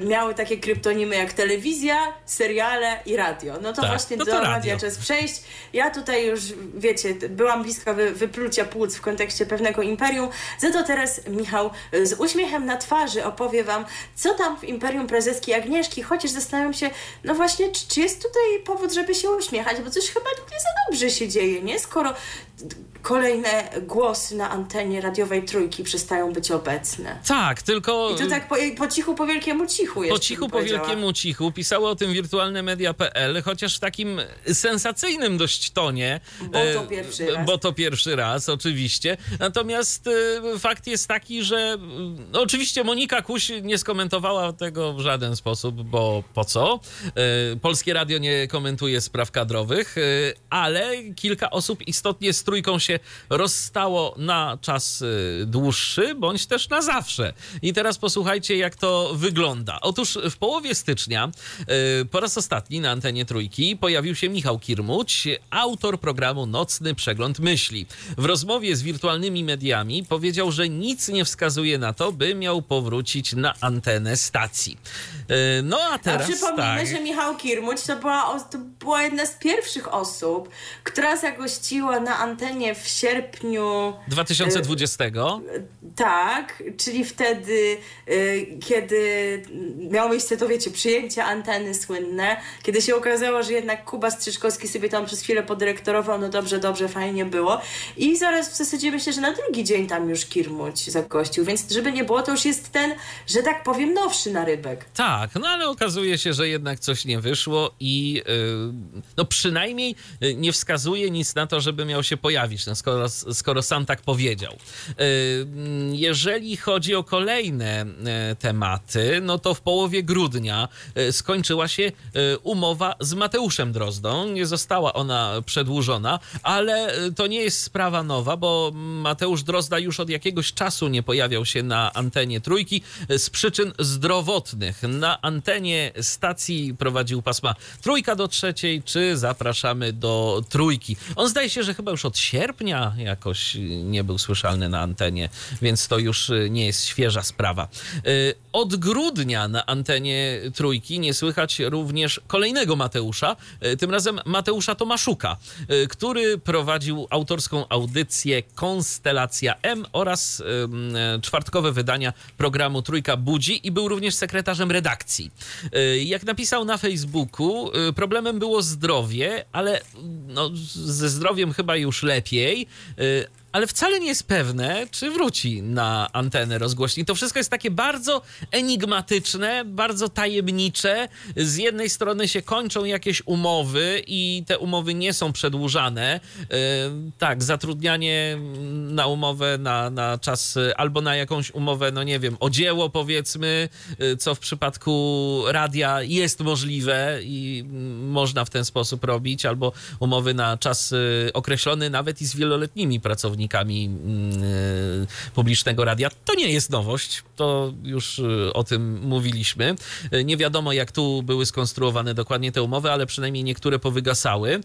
miały takie kryptonimy jak telewizja, seriale i radio. No to Tak, właśnie no to do radio. radia czas przejść. Ja tutaj już, wiecie, byłam bliska wy, wyplucia płuc w kontekście pewnego imperium. Za to teraz Michał e, z uśmiechem na twarzy opowie wam, co tam w imperium prezeski Agnieszki, chociaż zastanawiam się, no właśnie, czy, czy jest tutaj powód, żeby się uśmiechać, bo coś chyba nie za dobrze się dzieje, nie? Skoro kolejne głosy na antenie radiowej trójki przestają być obecne. Tak, tylko... I to tak po, po cichu, po wielkiemu cichu Po cichu, po wielkiemu cichu pisało o tym wirtualne media.pl, chociaż w takim sensacyjnym dość tonie. Bo to e, pierwszy raz. Bo to pierwszy raz, oczywiście. Natomiast e, fakt jest taki, że no, oczywiście Monika Kuś nie skomentowała tego w żaden sposób, bo po co? E, Polskie Radio nie komentuje spraw kadrowych, e, ale kilka osób istotnie z trójką się rozstało na czas e, dłuższy, bądź też na zawsze. I teraz posłuchajcie, jak to wygląda. Otóż w połowie stycznia e, po raz ostatni na antenie trójki pojawił się Michał Kirmuć, autor programu Nocny Przegląd Myśli. W rozmowie z wirtualnymi mediami powiedział, że nic nie wskazuje na to, by miał powrócić na antenę stacji. E, No a A teraz przypomnijmy, tak. że Michał Kirmuć to była, to była jedna z pierwszych osób, która zagościła na antenie w sierpniu 2020. Tak, czyli wtedy, y, kiedy miało miejsce to, wiecie, przyjęcie anteny słynne, kiedy się okazało, że jednak Kuba Strzyżkowski sobie tam przez chwilę podyrektorował, no dobrze, dobrze, fajnie było. I zaraz w zasadzie myślę, że na drugi dzień tam już Kirmuć zagościł, więc żeby nie było, to już jest ten, że tak powiem, nowszy narybek. Tak, no ale okazuje się, że jednak coś nie wyszło i yy, no przynajmniej yy, nie wskazuje nic na to, żeby miał się pojawić publiczne, skoro, skoro sam tak powiedział. Jeżeli chodzi o kolejne tematy, no to w połowie grudnia skończyła się umowa z Mateuszem Drozdą. Nie została ona przedłużona, ale to nie jest sprawa nowa, bo Mateusz Drozda już od jakiegoś czasu nie pojawiał się na antenie trójki z przyczyn zdrowotnych. Na antenie stacji prowadził pasma trójka do trzeciej, czy zapraszamy do trójki. On zdaje się, że chyba już od sierpnia jakoś nie był słyszalny na antenie, więc to już nie jest świeża sprawa. Od grudnia na antenie trójki nie słychać również kolejnego Mateusza, tym razem Mateusza Tomaszuka, który prowadził autorską audycję Konstelacja M oraz czwartkowe wydania programu Trójka Budzi i był również sekretarzem redakcji. Jak napisał na Facebooku, problemem było zdrowie, ale no, ze zdrowiem chyba już lepiej, ale wcale nie jest pewne, czy wróci na antenę rozgłośni. To wszystko jest takie bardzo enigmatyczne, bardzo tajemnicze. Z jednej strony się kończą jakieś umowy i te umowy nie są przedłużane. Yy, tak, zatrudnianie na umowę na, na czas albo na jakąś umowę, no nie wiem, o dzieło powiedzmy, yy, co w przypadku radia jest możliwe i można w ten sposób robić, albo umowy na czas yy, określony nawet i z wieloletnimi pracownikami pracownikami mm, e, publicznego radia. To nie jest nowość, to już e, o tym mówiliśmy. E, nie wiadomo, jak tu były skonstruowane dokładnie te umowy, ale przynajmniej niektóre powygasały.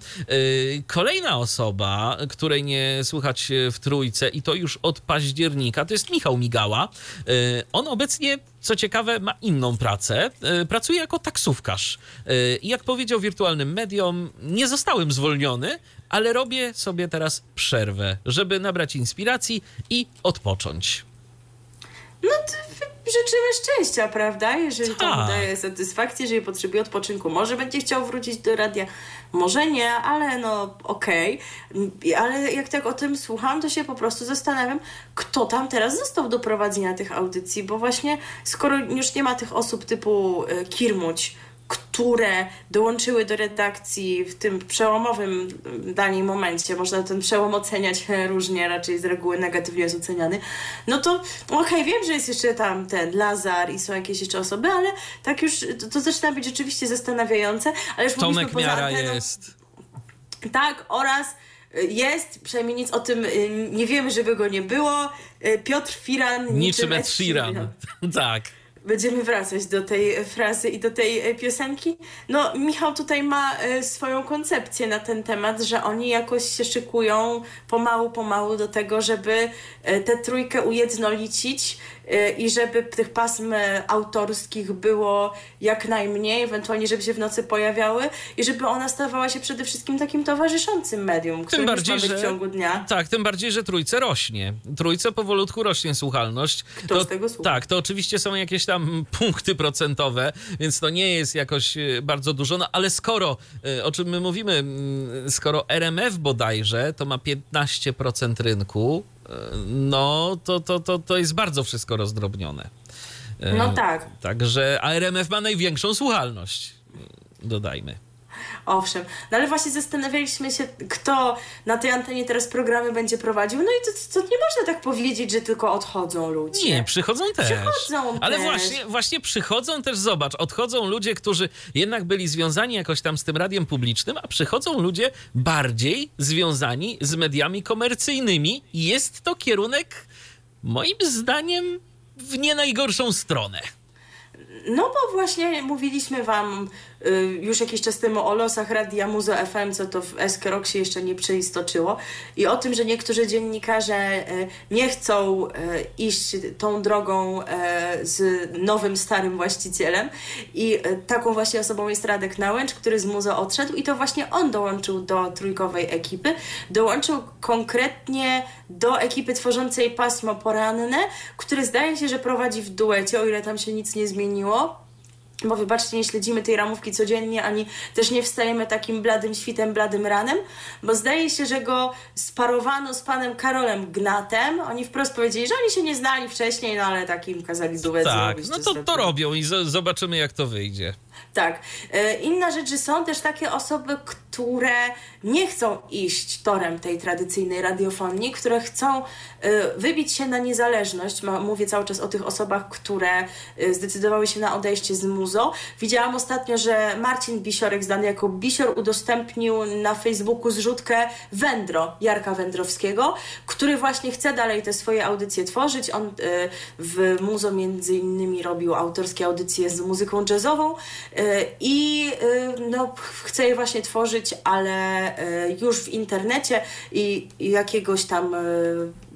Kolejna osoba, której nie słychać w trójce i to już od października, to jest Michał Migała. On obecnie co ciekawe, ma inną pracę. Pracuje jako taksówkarz. I jak powiedział wirtualnym mediom, nie zostałem zwolniony, ale robię sobie teraz przerwę, żeby nabrać inspiracji i odpocząć. No to życzymy szczęścia, prawda? Jeżeli to mu Tak. daje satysfakcję, jeżeli potrzebuje odpoczynku. Może będzie chciał wrócić do radia, może nie, ale no okej. Ale jak tak o tym słucham, to się po prostu zastanawiam, kto tam teraz został do prowadzenia tych audycji, bo właśnie skoro już nie ma tych osób typu y, Kirmuć, które dołączyły do redakcji w tym przełomowym danym momencie, można ten przełom oceniać [laughs] różnie, raczej z reguły negatywnie jest oceniany, no to okej, okay, wiem, że jest jeszcze tam ten Lazar i są jakieś jeszcze osoby, ale tak już to, to zaczyna być rzeczywiście zastanawiające, ale już Tomek poza Miara anteną, jest. Tak, oraz jest, przynajmniej nic o tym y, nie wiemy, żeby go nie było. Y, Piotr Firan niczym Ed Sheeran. [laughs] tak będziemy wracać do tej frazy i do tej e, piosenki. No, Michał tutaj ma e, swoją koncepcję na ten temat, że oni jakoś się szykują pomału, pomału do tego, żeby e, tę trójkę ujednolicić i żeby tych pasm autorskich było jak najmniej, ewentualnie żeby się w nocy pojawiały i żeby ona stawała się przede wszystkim takim towarzyszącym medium, którym tym bardziej, że, w ciągu dnia. Tak, tym bardziej, że trójce rośnie. Trójce powolutku rośnie słuchalność. Kto to, z tego słucha? Tak, to oczywiście są jakieś tam [laughs] punkty procentowe, więc to nie jest jakoś e, bardzo dużo, no ale skoro, e, o czym my mówimy, skoro RMF bodajże to ma 15% rynku, no to, to, to, to jest bardzo wszystko rozdrobnione. No tak. Także ARMF ma największą słuchalność, dodajmy. Owszem, no ale właśnie zastanawialiśmy się, kto na tej antenie teraz programy będzie prowadził. No i to, to nie można tak powiedzieć, że tylko odchodzą ludzie. Nie, przychodzą też. Przychodzą ale też. Właśnie, właśnie przychodzą też, zobacz, odchodzą ludzie, którzy jednak byli związani jakoś tam z tym radiem publicznym, a przychodzą ludzie bardziej związani z mediami komercyjnymi. Jest to kierunek, moim zdaniem, w nie najgorszą stronę. No bo właśnie mówiliśmy wam już jakiś czas temu o losach Radia Muzo FM, co to w SK się jeszcze nie przeistoczyło. I o tym, że niektórzy dziennikarze y, nie chcą y, iść tą drogą y, z nowym, starym właścicielem. I y, taką właśnie osobą jest Radek Nałęcz, który z Muzo odszedł i to właśnie on dołączył do trójkowej ekipy. Dołączył konkretnie do ekipy tworzącej pasmo poranne, który zdaje się, że prowadzi w duecie, o ile tam się nic nie zmieniło bo wybaczcie, nie śledzimy tej ramówki codziennie, ani też nie wstajemy takim bladym świtem, bladym ranem, bo zdaje się, że go sparowano z panem Karolem Gnatem. Oni wprost powiedzieli, że oni się nie znali wcześniej, no ale takim kazali duet tak, zrobić. no to, to robią i z- zobaczymy, jak to wyjdzie. Tak. E, Inna rzecz, że są też takie osoby, które nie chcą iść torem tej tradycyjnej radiofonii, które chcą e, wybić się na niezależność. Mówię cały czas o tych osobach, które e, zdecydowały się na odejście z muzo. Widziałam ostatnio, że Marcin Bisiorek, znany jako Bisior, udostępnił na Facebooku zrzutkę Wędro, Jarka Wędrowskiego, który właśnie chce dalej te swoje audycje tworzyć. On w muzo między innymi robił autorskie audycje z muzyką jazzową i e, no, chce je właśnie tworzyć, ale e, już w internecie i, jakiegoś tam e,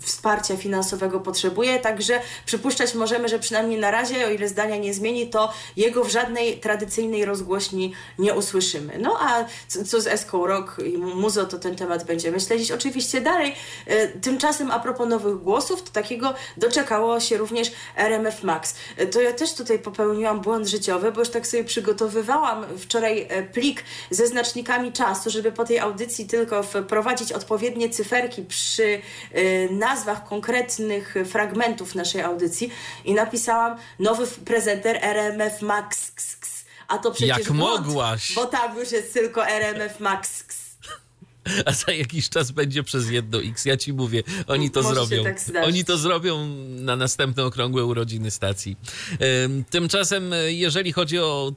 wsparcia finansowego potrzebuje, także przypuszczać możemy, że przynajmniej na razie, o ile zdania nie zmieni, to jego w żadnej tradycyjnej rozgłośni nie usłyszymy. No a co, z Eską Rock i Muzo, to ten temat będziemy śledzić oczywiście dalej. E, Tymczasem a propos nowych głosów, to takiego doczekało się również RMF Max. E, To ja też tutaj popełniłam błąd życiowy, bo już tak sobie przygotowywałam wczoraj e, plik ze znacznikami czasu, żeby po tej audycji tylko wprowadzić odpowiednie cyferki przy e, nazwach konkretnych fragmentów naszej audycji i napisałam nowy prezenter RMF Max. ks, ks. A to przecież Jak błąd, mogłaś? Bo tam już jest tylko RMF Max. ks. A za jakiś czas będzie przez jedno X. Ja ci mówię, oni to Może zrobią. tak oni to zrobią na następne okrągłe urodziny stacji. Ym, Tymczasem, e, jeżeli chodzi o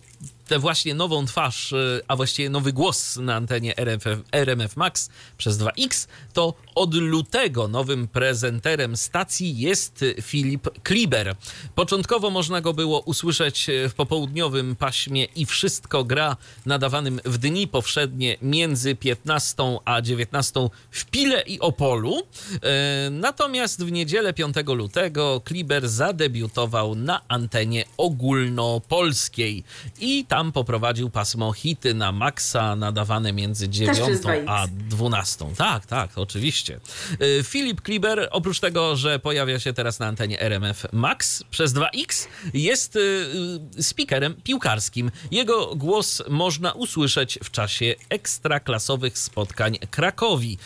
tę właśnie nową twarz, e, a właściwie nowy głos na antenie RMF, RMF Max przez 2X, to od lutego nowym prezenterem stacji jest Filip Kliber. Początkowo można go było usłyszeć e, w popołudniowym paśmie i wszystko gra nadawanym w dni powszednie między 15 a 19 w Pile i Opolu. E, Natomiast w niedzielę 5 lutego Kliber zadebiutował na antenie ogólnopolskiej i tam poprowadził pasmo hity na maksa nadawane między 9 przez 2X. a 12. Tak, tak, oczywiście. Y, Filip Kliber, oprócz tego, że pojawia się teraz na antenie RMF Max przez 2X, jest y, y, speakerem piłkarskim. Jego głos można usłyszeć w czasie ekstraklasowych spotkań Krakowi.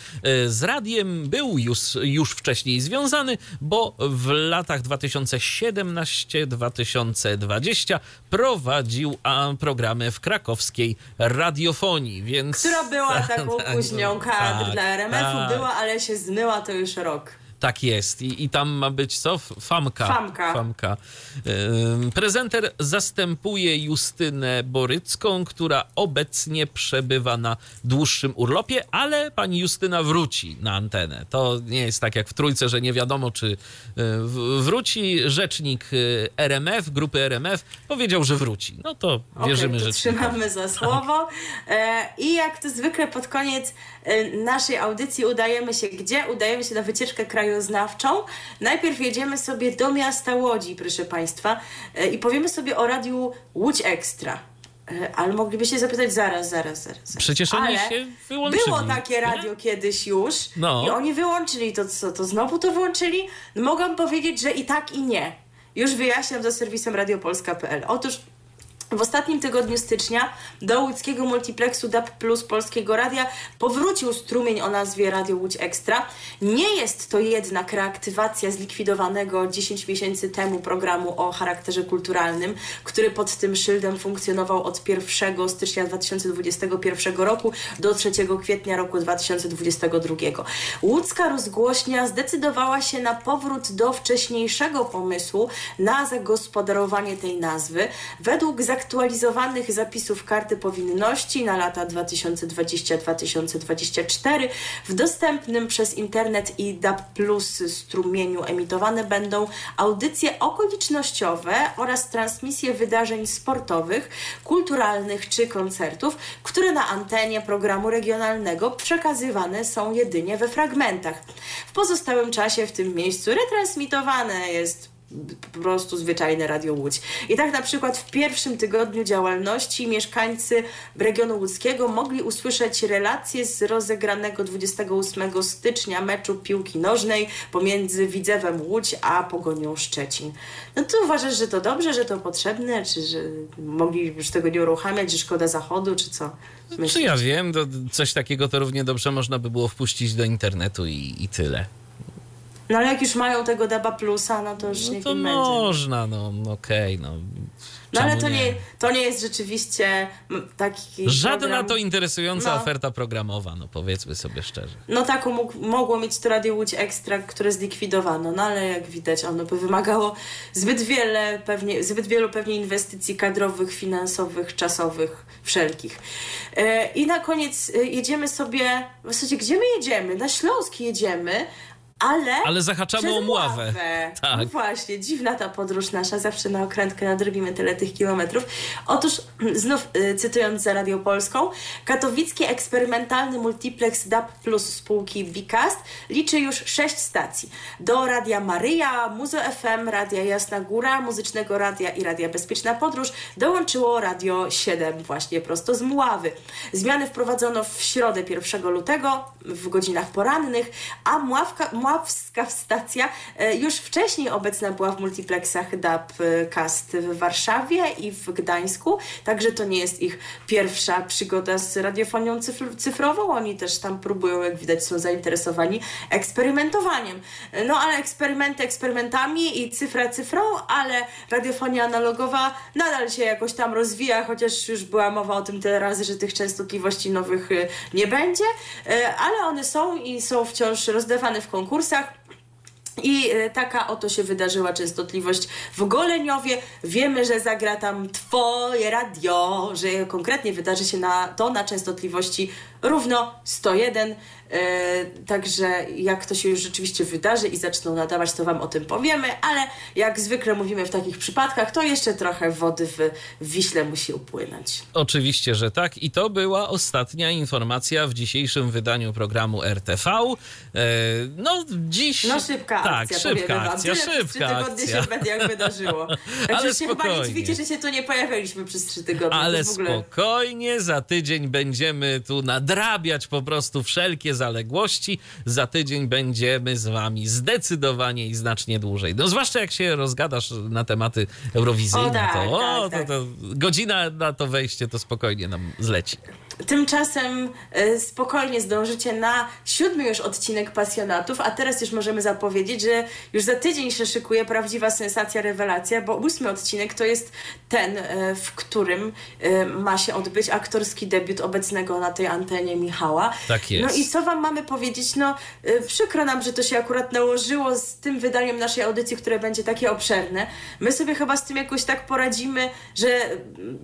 Z radiem był już, już wcześniej związany, bo w latach 2017-2020 prowadził a, programy w krakowskiej radiofonii, więc... Która była [laughs] taką kuźnią kadr tak, dla RMF-u, tak. była, ale się zmyła to już rok. Tak jest. I, I tam ma być co? Famka. Famka. Famka. Prezenter zastępuje Justynę Borycką, która obecnie przebywa na dłuższym urlopie, ale pani Justyna wróci na antenę. To nie jest tak jak w trójce, że nie wiadomo, czy y, wróci. Rzecznik y, RMF, grupy RMF, powiedział, że wróci. No to wierzymy, że to trzymamy za słowo. E, I jak to zwykle pod koniec e, naszej audycji udajemy się gdzie? Udajemy się na wycieczkę krajoznawczą. Najpierw jedziemy sobie do miasta Łodzi, proszę Państwa, e, i powiemy sobie o radiu Łódź Ekstra. E, Ale moglibyście zapytać zaraz, zaraz, zaraz. zaraz. Przecież oni Ale się wyłączyli. Było takie radio kiedyś już No. i oni wyłączyli to co, to znowu to włączyli? Mogłam powiedzieć, że i tak i nie. Już wyjaśniam za serwisem radiopolska.pl. Otóż w ostatnim tygodniu stycznia do łódzkiego multiplexu DAB Plus Polskiego Radia powrócił strumień o nazwie Radio Łódź Ekstra. Nie jest to jednak reaktywacja zlikwidowanego 10 miesięcy temu programu o charakterze kulturalnym, który pod tym szyldem funkcjonował od 1 stycznia 2021 roku do 3 kwietnia roku 2022. Łódzka rozgłośnia zdecydowała się na powrót do wcześniejszego pomysłu na zagospodarowanie tej nazwy według zaktualizowanych zapisów karty powinności na lata 2020-2024 w dostępnym przez internet i DAB Plus strumieniu emitowane będą audycje okolicznościowe oraz transmisje wydarzeń sportowych, kulturalnych czy koncertów, które na antenie programu regionalnego przekazywane są jedynie we fragmentach. W pozostałym czasie w tym miejscu retransmitowane jest po prostu zwyczajne Radio Łódź. I tak na przykład w pierwszym tygodniu działalności mieszkańcy regionu łódzkiego mogli usłyszeć relacje z rozegranego 28 stycznia meczu piłki nożnej pomiędzy Widzewem Łódź a Pogonią Szczecin. No ty uważasz, że to dobrze, że to potrzebne, czy że mogli już tego nie uruchamiać, że szkoda zachodu, czy co? Czy Myślisz? ja wiem, to coś takiego to równie dobrze można by było wpuścić do internetu i, i tyle. No ale jak już mają tego Daba Plusa, no to już No niech to im będzie. można, no no okej, no. No ale to nie, to nie jest rzeczywiście taki Żadna program... to interesująca No. oferta programowa, no powiedzmy sobie szczerze. No taką mógł, mogło mieć to Radio Łódź Ekstra, które zlikwidowano, no ale jak widać ono by wymagało zbyt wiele, pewnie, zbyt wielu pewnie inwestycji kadrowych, finansowych, czasowych, wszelkich. E, I na koniec e, jedziemy sobie, w zasadzie gdzie my jedziemy? Na Śląsk jedziemy, ale... Ale zahaczamy o Mławę. Mławę. [laughs] Tak. No właśnie, dziwna ta podróż nasza, zawsze na okrętkę nadrobimy tyle tych kilometrów. Otóż, znów y, cytując za Radio Polską, katowicki eksperymentalny multiplex DAB Plus spółki Bicast liczy już sześć stacji. Do Radia Maryja, Muzo FM, Radia Jasna Góra, Muzycznego Radia i Radia Bezpieczna Podróż dołączyło Radio 7 właśnie prosto z Mławy. Zmiany wprowadzono w środę 1 lutego w godzinach porannych, a Mławka, Mławska stacja e, już wcześniej obecna była w multiplexach DAB Cast w Warszawie i w Gdańsku, także to nie jest ich pierwsza przygoda z radiofonią cyfr cyfrową. Oni też tam próbują, jak widać, są zainteresowani eksperymentowaniem. E, No ale eksperymenty eksperymentami i cyfra cyfrą, ale radiofonia analogowa nadal się jakoś tam rozwija, chociaż już była mowa o tym tyle razy, że tych częstotliwości nowych y, nie będzie, E, ale one są i są wciąż rozdawane w konkursach. I e, taka oto się wydarzyła częstotliwość w Goleniowie. Wiemy, że zagra tam Twoje radio, że konkretnie wydarzy się na, to na częstotliwości równo 101. E, także jak to się już rzeczywiście wydarzy i zaczną nadawać, to Wam o tym powiemy, ale jak zwykle mówimy w takich przypadkach, to jeszcze trochę wody w, Wiśle musi upłynąć. Oczywiście, że tak. I to była ostatnia informacja w dzisiejszym wydaniu programu RTV. E, no dziś... No szybka tak, akcja, szybka akcja, Tyle przez trzy szybka tygodnie akcja. się w mediach wydarzyło. Ale [laughs] Ale się chyba nie spokojnie. dziwicie, że się tu nie pojawialiśmy przez trzy tygodnie. Ale ogóle... spokojnie, za tydzień będziemy tu nadrabiać po prostu wszelkie zaległości. Za tydzień będziemy z wami zdecydowanie i znacznie dłużej. No zwłaszcza jak się rozgadasz na tematy eurowizyjne, O tak, to, o, tak, to, to godzina na to wejście to spokojnie nam zleci. Tymczasem e, spokojnie zdążycie na siódmy już odcinek Pasjonatów, a teraz już możemy zapowiedzieć, że już za tydzień się szykuje prawdziwa sensacja, rewelacja, bo ósmy odcinek to jest ten, e, w którym e, ma się odbyć aktorski debiut obecnego na tej antenie Michała. Tak jest. No i co wam mamy powiedzieć? No przykro nam, że to się akurat nałożyło z tym wydaniem naszej audycji, które będzie takie obszerne. My sobie chyba z tym jakoś tak poradzimy, że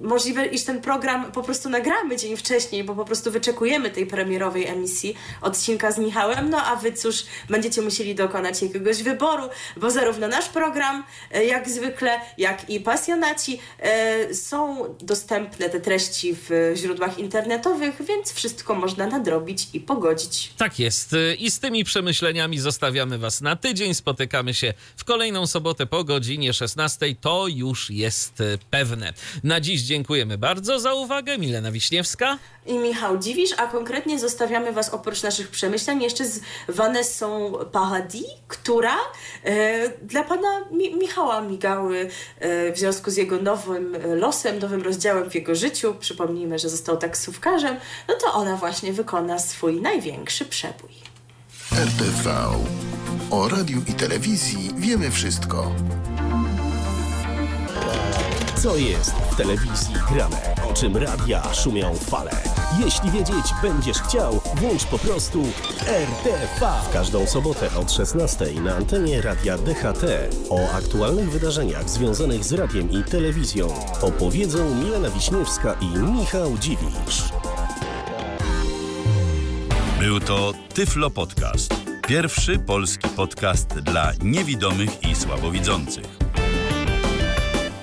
możliwe, iż ten program po prostu nagramy dzień wcześniej, bo po prostu wyczekujemy tej premierowej emisji odcinka z Michałem, no a wy cóż, będziecie musieli dokonać jakiegoś wyboru, bo zarówno nasz program, e, jak zwykle, jak i pasjonaci e, są dostępne te treści w źródłach internetowych, więc wszystko można nadrobić i pogodzić. Tak jest. I z tymi przemyśleniami zostawiamy Was na tydzień. Spotykamy się w kolejną sobotę po godzinie 16. To już jest pewne. Na dziś dziękujemy bardzo za uwagę. Milena Wiśniewska. I Michał Dziwisz, a konkretnie zostawiamy Was oprócz naszych przemyśleń jeszcze z Vanessą Paradis, która e, dla Pana Mi- Michała Migały e, w związku z jego nowym e, losem, nowym rozdziałem w jego życiu, przypomnijmy, że został taksówkarzem, no to ona właśnie wykona swój największy przebój. RTV. O radiu i telewizji wiemy wszystko. Co jest w telewizji grane? O czym radia szumią fale? Jeśli wiedzieć będziesz chciał, włącz po prostu RTV. W każdą sobotę od 16 na antenie Radia DHT o aktualnych wydarzeniach związanych z radiem i telewizją opowiedzą Milena Wiśniewska i Michał Dziwisz. Był to Tyflo Podcast. Pierwszy polski podcast dla niewidomych i słabowidzących.